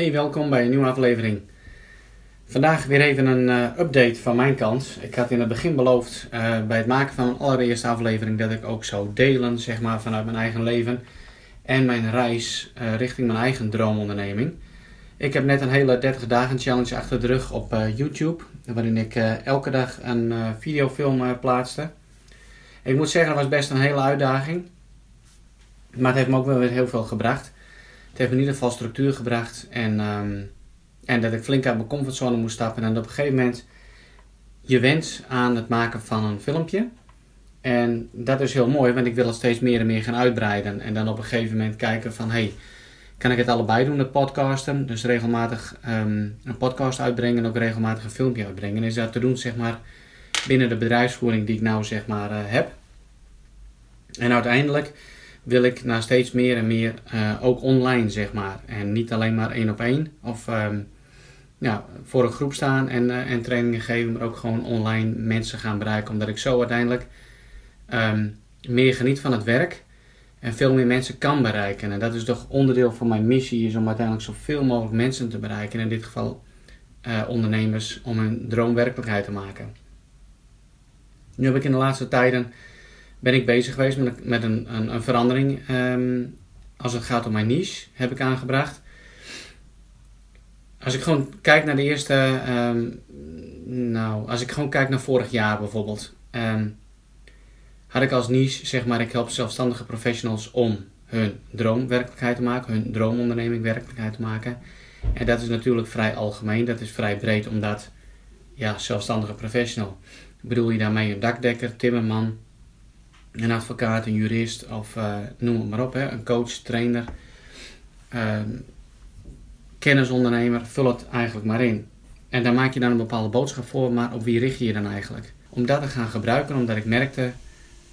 Hey, welkom bij een nieuwe aflevering. Vandaag weer even een uh, update van mijn kant. Ik had in het begin beloofd uh, bij het maken van een allereerste aflevering dat ik ook zou delen, zeg maar, vanuit mijn eigen leven en mijn reis uh, richting mijn eigen droomonderneming. Ik heb net een hele 30 dagen challenge achter de rug op YouTube, waarin ik elke dag een videofilm plaatste. Ik moet zeggen, dat was best een hele uitdaging. Maar het heeft me ook wel weer heel veel gebracht. Het heeft me in ieder geval structuur gebracht. En, um, en dat ik flink uit mijn comfortzone moest stappen. En op een gegeven moment je wens aan het maken van een filmpje. En dat is heel mooi, want ik wil het steeds meer en meer gaan uitbreiden. En dan op een gegeven moment kijken van, hey, kan ik het allebei doen, het podcasten? Dus regelmatig um, een podcast uitbrengen en ook regelmatig een filmpje uitbrengen. is dat te doen, zeg maar, binnen de bedrijfsvoering die ik nou, zeg maar, uh, heb. En uiteindelijk wil ik naar steeds meer en meer uh, ook online, zeg maar. En niet alleen maar één op één of ja, voor een groep staan en, uh, en trainingen geven, maar ook gewoon online mensen gaan bereiken. Omdat ik zo uiteindelijk um, meer geniet van het werk en veel meer mensen kan bereiken. En dat is toch onderdeel van mijn missie, is om uiteindelijk zoveel mogelijk mensen te bereiken. In dit geval uh, ondernemers, om hun droom werkelijkheid te maken. Nu heb ik in de laatste tijden ben ik bezig geweest met, een, een, een verandering. Um, als het gaat om mijn niche, heb ik aangebracht. Als ik gewoon kijk naar de eerste. Um, nou, als ik gewoon kijk naar vorig jaar bijvoorbeeld. Um, had ik als niche, zeg maar, ik help zelfstandige professionals om hun droom werkelijkheid te maken, hun droomonderneming werkelijkheid te maken. En dat is natuurlijk vrij algemeen, dat is vrij breed, omdat, ja, zelfstandige professional. Bedoel je daarmee een dakdekker, timmerman, een advocaat, een jurist of uh, noem het maar op, hè, een coach, trainer, uh, kennisondernemer, vul het eigenlijk maar in. En daar maak je dan een bepaalde boodschap voor, maar op wie richt je je dan eigenlijk? Om dat te gaan gebruiken, omdat ik merkte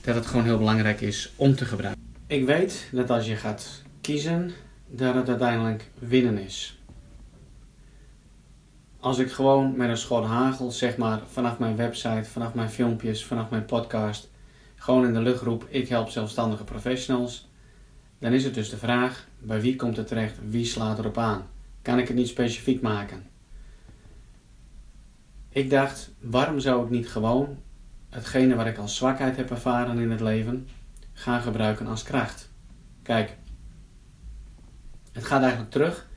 dat het gewoon heel belangrijk is om te gebruiken. Ik weet dat als je gaat kiezen, dat het uiteindelijk winnen is. Als ik gewoon met een schot hagel, zeg maar, vanaf mijn website, vanaf mijn filmpjes, vanaf mijn podcast, gewoon in de lucht roep: ik help zelfstandige professionals. Dan is het dus de vraag: bij wie komt het terecht? Wie slaat erop aan? Kan ik het niet specifiek maken? Ik dacht: waarom zou ik niet gewoon hetgene wat ik als zwakheid heb ervaren in het leven gaan gebruiken als kracht? Kijk, het gaat eigenlijk terug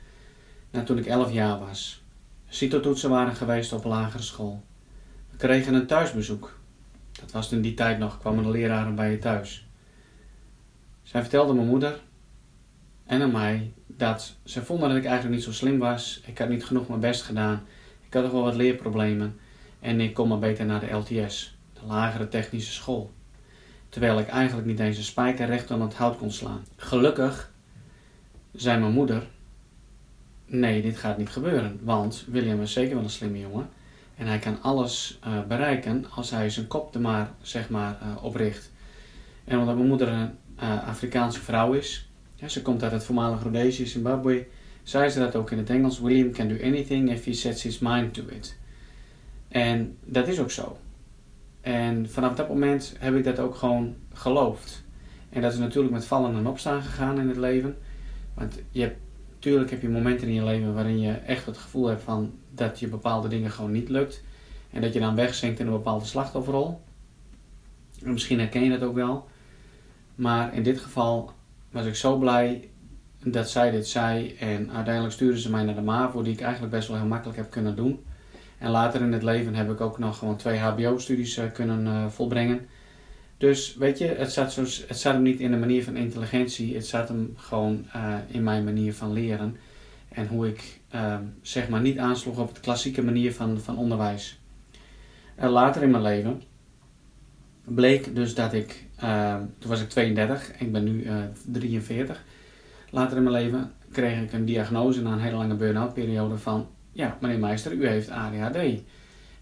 naar toen ik 11 jaar was. CITO-toetsen waren geweest op lagere school. We kregen een thuisbezoek dat was in die tijd nog, kwamen de leraren bij je thuis. Zij vertelde mijn moeder en aan mij dat ze vonden dat ik eigenlijk niet zo slim was. Ik had niet genoeg mijn best gedaan. Ik had nog wel wat leerproblemen. En ik kon maar beter naar de LTS, de lagere technische school. Terwijl ik eigenlijk niet eens een spijker recht aan het hout kon slaan. Gelukkig zei mijn moeder: Nee, dit gaat niet gebeuren. Want William is zeker wel een slimme jongen. En hij kan alles uh, bereiken als hij zijn kop er maar, zeg maar uh, opricht. En omdat mijn moeder een uh, Afrikaanse vrouw is, ja, ze komt uit het voormalige Rhodesië, Zimbabwe, zei ze dat ook in het Engels: William can do anything if he sets his mind to it. En dat is ook zo. En vanaf dat moment heb ik dat ook gewoon geloofd. En dat is natuurlijk met vallen en opstaan gegaan in het leven. Want je hebt Tuurlijk heb je momenten in je leven waarin je echt het gevoel hebt van dat je bepaalde dingen gewoon niet lukt. En dat je dan wegzinkt in een bepaalde slachtofferrol. En misschien herken je dat ook wel. Maar in dit geval was ik zo blij dat zij dit zei. En uiteindelijk stuurde ze mij naar de MAVO, die ik eigenlijk best wel heel makkelijk heb kunnen doen. En later in het leven heb ik ook nog gewoon twee HBO-studies uh, kunnen uh, volbrengen. Dus weet je, het zat, zo, het zat hem niet in de manier van intelligentie, het zat hem gewoon uh, in mijn manier van leren. En hoe ik uh, zeg maar niet aansloeg op de klassieke manier van, van onderwijs. En later in mijn leven bleek dus dat ik, uh, toen was ik 32, ik ben nu 43. Later in mijn leven kreeg ik een diagnose na een hele lange burn-out periode van, ja meneer Meister, u heeft ADHD.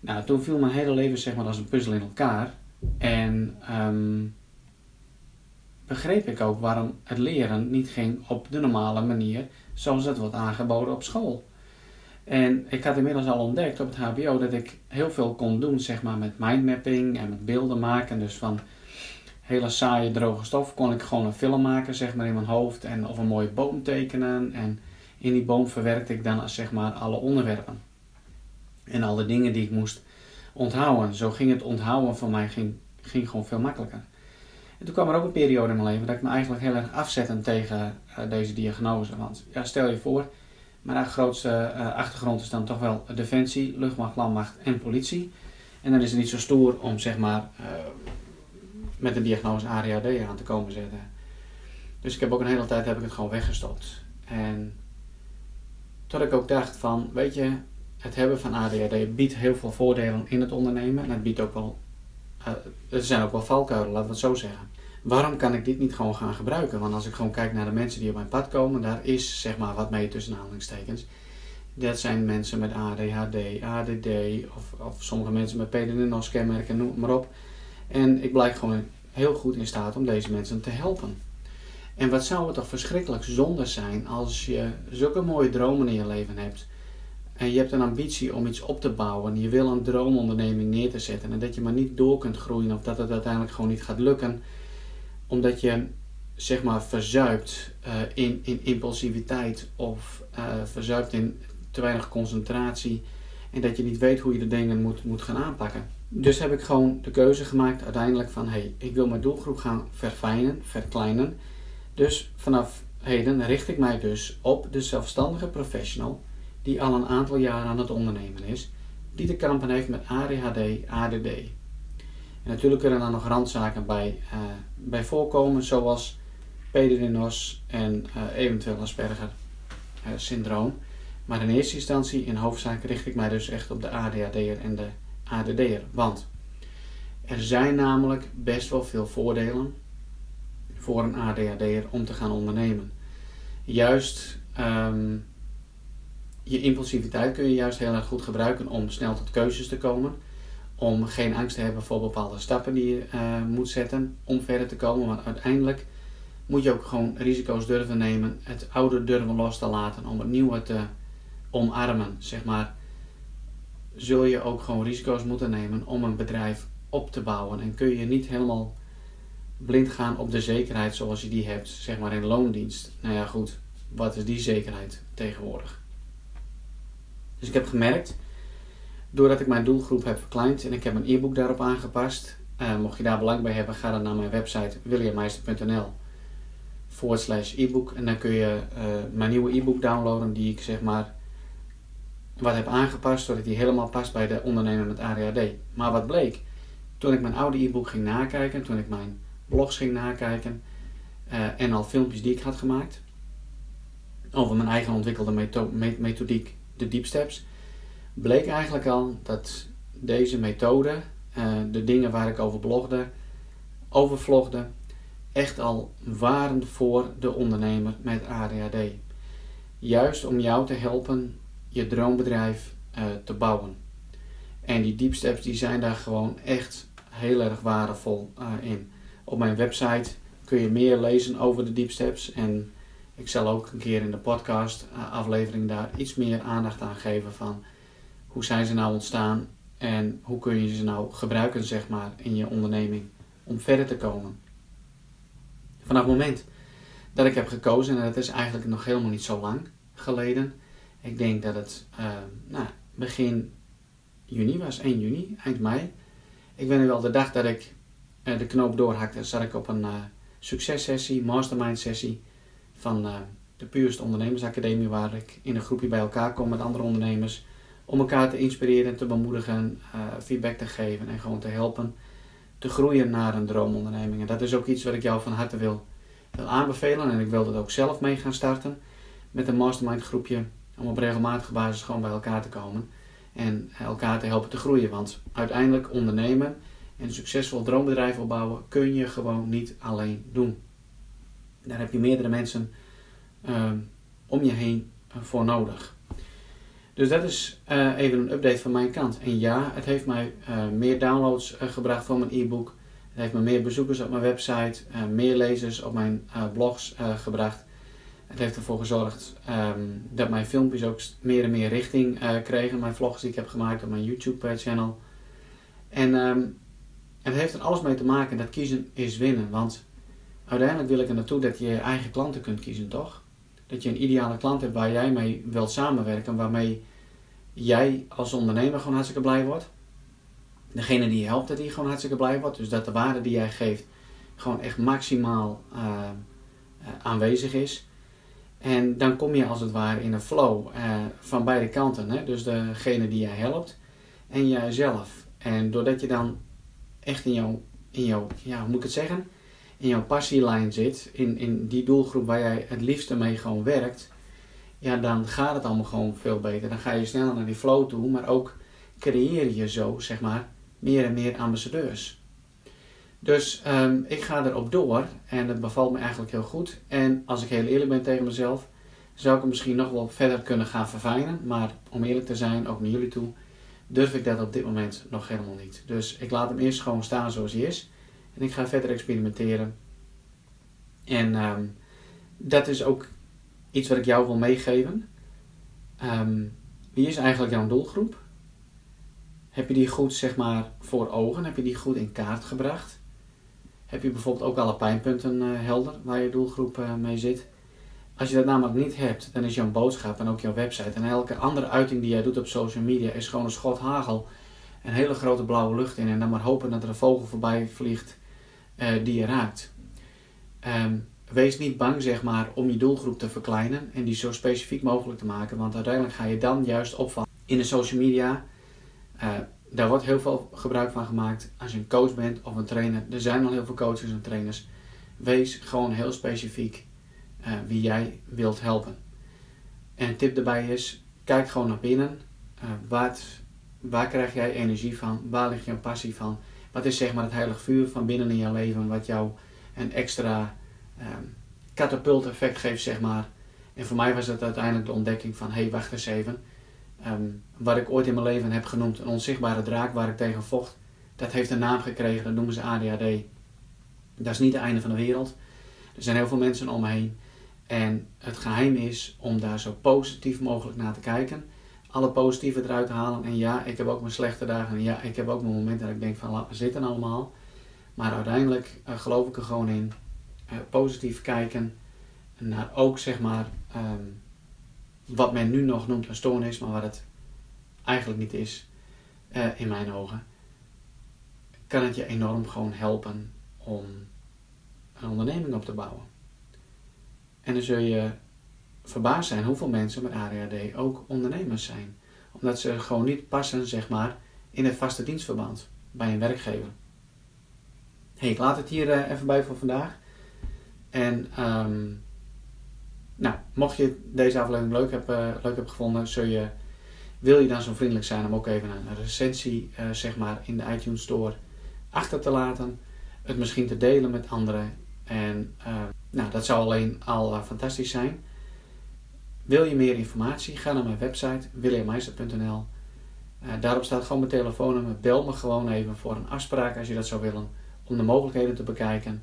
Nou, toen viel mijn hele leven zeg maar als een puzzel in elkaar. En um, begreep ik ook waarom het leren niet ging op de normale manier zoals het wordt aangeboden op school. En ik had inmiddels al ontdekt op het HBO dat ik heel veel kon doen zeg maar, met mindmapping en met beelden maken. Dus van hele saaie droge stof kon ik gewoon een film maken zeg maar, in mijn hoofd en of een mooie boom tekenen. En In die boom verwerkte ik dan zeg maar alle onderwerpen. En alle dingen die ik moest onthouden. Zo ging het onthouden van mij ging, ging gewoon veel makkelijker. En toen kwam er ook een periode in mijn leven dat ik me eigenlijk heel erg afzette tegen uh, deze diagnose. Want ja, stel je voor, mijn grootste uh, achtergrond is dan toch wel defensie, luchtmacht, landmacht en politie. En dan is het niet zo stoer om zeg maar uh, met een diagnose ADHD aan te komen zetten. Dus ik heb ook een hele tijd heb ik het gewoon weggestopt. En tot ik ook dacht van, weet je, het hebben van ADHD biedt heel veel voordelen in het ondernemen. En het biedt ook wel, er zijn ook wel valkuilen, laten we het zo zeggen. Waarom kan ik dit niet gewoon gaan gebruiken? Want als ik gewoon kijk naar de mensen die op mijn pad komen, daar is zeg maar wat mee tussen aanhalingstekens. Dat zijn mensen met ADHD, ADD of, of sommige mensen met PDNOS-kenmerken, noem maar op. En ik blijk gewoon heel goed in staat om deze mensen te helpen. En wat zou het toch verschrikkelijk zonde zijn als je zulke mooie dromen in je leven hebt. En je hebt een ambitie om iets op te bouwen. Je wil een droomonderneming neer te zetten. En dat je maar niet door kunt groeien. Of dat het uiteindelijk gewoon niet gaat lukken. Omdat je zeg maar verzuipt uh, in, in impulsiviteit. Of uh, verzuipt in te weinig concentratie. En dat je niet weet hoe je de dingen moet, moet gaan aanpakken. Dus heb ik gewoon de keuze gemaakt uiteindelijk van... Hey, ik wil mijn doelgroep gaan verfijnen, verkleinen. Dus vanaf heden richt ik mij dus op de zelfstandige professional die al een aantal jaren aan het ondernemen is, die te kampen heeft met ADHD, ADD. En natuurlijk kunnen dan nog randzaken bij, uh, bij voorkomen, zoals PDD-NOS en uh, eventueel Asperger uh, syndroom. Maar in eerste instantie, in hoofdzaak, richt ik mij dus echt op de ADHD'er en de ADD'er. Want er zijn namelijk best wel veel voordelen voor een ADHD'er om te gaan ondernemen. Juist um, je impulsiviteit kun je juist heel erg goed gebruiken om snel tot keuzes te komen. Om geen angst te hebben voor bepaalde stappen die je uh, moet zetten om verder te komen. Want uiteindelijk moet je ook gewoon risico's durven nemen. Het oude durven los te laten om het nieuwe te omarmen. Zeg maar, zul je ook gewoon risico's moeten nemen om een bedrijf op te bouwen. En kun je niet helemaal blind gaan op de zekerheid zoals je die hebt, zeg maar in loondienst. Nou ja, goed, wat is die zekerheid tegenwoordig? Dus ik heb gemerkt, doordat ik mijn doelgroep heb verkleind en ik heb een e-book daarop aangepast. Uh, mocht je daar belang bij hebben, ga dan naar mijn website williammeister.nl slash e-book. En dan kun je uh, mijn nieuwe e-book downloaden die ik zeg maar wat heb aangepast zodat die helemaal past bij de ondernemer met ADHD. Maar wat bleek, toen ik mijn oude e-book ging nakijken, toen ik mijn blogs ging nakijken uh, en al filmpjes die ik had gemaakt over mijn eigen ontwikkelde methodiek de deep steps, bleek eigenlijk al dat deze methode, uh, de dingen waar ik over blogde, over vlogde, echt al waren voor de ondernemer met ADHD. Juist om jou te helpen je droombedrijf uh, te bouwen. En die deep steps die zijn daar gewoon echt heel erg waardevol uh, in. Op mijn website kun je meer lezen over de deep steps en ik zal ook een keer in de podcast eh, aflevering daar iets meer aandacht aan geven van hoe zijn ze nou ontstaan en hoe kun je ze nou gebruiken zeg maar in je onderneming om verder te komen. Vanaf het moment dat ik heb gekozen, en dat is eigenlijk nog helemaal niet zo lang geleden. Ik denk dat het uh, nou, begin juni was, 1 juni, eind mei. Ik weet nu wel, de dag dat ik uh, de knoop doorhakte, zat ik op een uh, successessie, mastermind sessie van uh, de Puurste Ondernemersacademie, waar ik in een groepje bij elkaar kom met andere ondernemers. Om elkaar te inspireren, te bemoedigen, uh, feedback te geven en gewoon te helpen te groeien naar een droomonderneming. En dat is ook iets wat ik jou van harte wil, wil aanbevelen. En ik wil dat ook zelf mee gaan starten met een mastermind groepje. Om op regelmatige basis gewoon bij elkaar te komen. En elkaar te helpen te groeien. Want uiteindelijk ondernemen en een succesvol droombedrijf opbouwen kun je gewoon niet alleen doen. Daar heb je meerdere mensen uh, om je heen uh, voor nodig. Dus dat is uh, even een update van mijn kant. En ja, het heeft mij meer downloads gebracht van mijn e-book. Het heeft me meer bezoekers op mijn website, meer lezers op mijn blogs gebracht. Het heeft ervoor gezorgd um, dat mijn filmpjes ook meer en meer richting kregen. Mijn vlogs die ik heb gemaakt op mijn YouTube-channel. En um, het heeft er alles mee te maken dat kiezen is winnen. Want uiteindelijk wil ik er naartoe dat je je eigen klanten kunt kiezen, toch? Dat je een ideale klant hebt waar jij mee wilt samenwerken, waarmee jij als ondernemer gewoon hartstikke blij wordt. Degene die je helpt, dat die gewoon hartstikke blij wordt. Dus dat de waarde die jij geeft gewoon echt maximaal uh, uh, aanwezig is. En dan kom je als het ware in een flow uh, van beide kanten. Hè? Dus degene die jij helpt en jijzelf. En doordat je dan echt in jouw, in jouw ja, hoe moet ik het zeggen? In jouw passielijn zit, in, in die doelgroep waar jij het liefste mee gewoon werkt, ja, dan gaat het allemaal gewoon veel beter. Dan ga je sneller naar die flow toe, maar ook creëer je zo, zeg maar, meer en meer ambassadeurs. Dus um, ik ga erop door en het bevalt me eigenlijk heel goed. En als ik heel eerlijk ben tegen mezelf, zou ik hem misschien nog wel verder kunnen gaan verfijnen. Maar om eerlijk te zijn, ook naar jullie toe, durf ik dat op dit moment nog helemaal niet. Dus ik laat hem eerst gewoon staan zoals hij is. En ik ga verder experimenteren. En um, dat is ook iets wat ik jou wil meegeven. Um, wie is eigenlijk jouw doelgroep? Heb je die goed zeg maar voor ogen? Heb je die goed in kaart gebracht? Heb je bijvoorbeeld ook alle pijnpunten uh, helder waar je doelgroep uh, mee zit? Als je dat namelijk niet hebt, dan is jouw boodschap en ook jouw website en elke andere uiting die jij doet op social media is gewoon een schot hagel. Een hele grote blauwe lucht in en dan maar hopen dat er een vogel voorbij vliegt uh, die je raakt. Um, wees niet bang zeg maar om je doelgroep te verkleinen en die zo specifiek mogelijk te maken, want uiteindelijk ga je dan juist opvallen. In de social media, uh, daar wordt heel veel gebruik van gemaakt. Als je een coach bent of een trainer, er zijn al heel veel coaches en trainers. Wees gewoon heel specifiek uh, wie jij wilt helpen. En tip daarbij is, kijk gewoon naar binnen. Waar, waar krijg jij energie van? Waar ligt jouw passie van? Wat is zeg maar het heilig vuur van binnen in jouw leven wat jou een extra um, katapult effect geeft zeg maar. En voor mij was het uiteindelijk de ontdekking van, hé hey, wacht eens even. Um, wat ik ooit in mijn leven heb genoemd een onzichtbare draak waar ik tegen vocht, dat heeft een naam gekregen, dat noemen ze ADHD. Dat is niet het einde van de wereld. Er zijn heel veel mensen om me heen en het geheim is om daar zo positief mogelijk naar te kijken. Alle positieve eruit halen. En ja, ik heb ook mijn slechte dagen. En ja, ik heb ook mijn momenten dat ik denk van laat zitten allemaal. Maar uiteindelijk uh, geloof ik er gewoon in. Uh, positief kijken. Naar ook zeg maar um, wat men nu nog noemt een stoornis. Maar wat het eigenlijk niet is. Uh, in mijn ogen. Kan het je enorm gewoon helpen om een onderneming op te bouwen. En dan zul je verbaasd zijn hoeveel mensen met ADHD ook ondernemers zijn. Omdat ze gewoon niet passen, zeg maar, in het vaste dienstverband bij een werkgever. hey, ik laat het hier uh, even bij voor vandaag. En um, nou, mocht je deze aflevering leuk hebben, uh, leuk hebben gevonden, zul je, wil je dan zo vriendelijk zijn om ook even een recensie uh, zeg maar, in de iTunes Store achter te laten. Het misschien te delen met anderen. En nou, dat zou alleen al fantastisch zijn. Wil je meer informatie? Ga naar mijn website williammeister.nl. Uh, daarop staat gewoon mijn telefoonnummer. Bel me gewoon even voor een afspraak als je dat zou willen. Om de mogelijkheden te bekijken.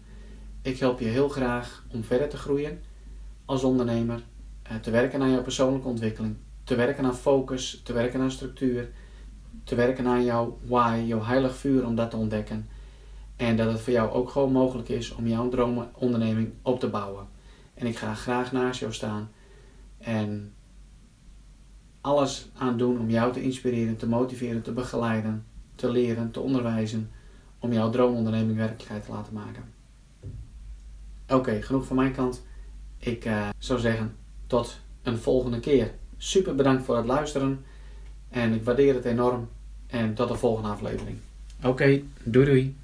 Ik help je heel graag om verder te groeien als ondernemer. Uh, te werken aan jouw persoonlijke ontwikkeling. Te werken aan focus. Te werken aan structuur. Te werken aan jouw why, jouw heilig vuur om dat te ontdekken. En dat het voor jou ook gewoon mogelijk is om jouw droomonderneming op te bouwen. En ik ga graag naast jou staan en alles aan doen om jou te inspireren, te motiveren, te begeleiden, te leren, te onderwijzen, om jouw droomonderneming werkelijkheid te laten maken. Oké, genoeg van mijn kant. Ik uh, zou zeggen tot een volgende keer. Super bedankt voor het luisteren en ik waardeer het enorm. En tot de volgende aflevering. Oké, doei doei.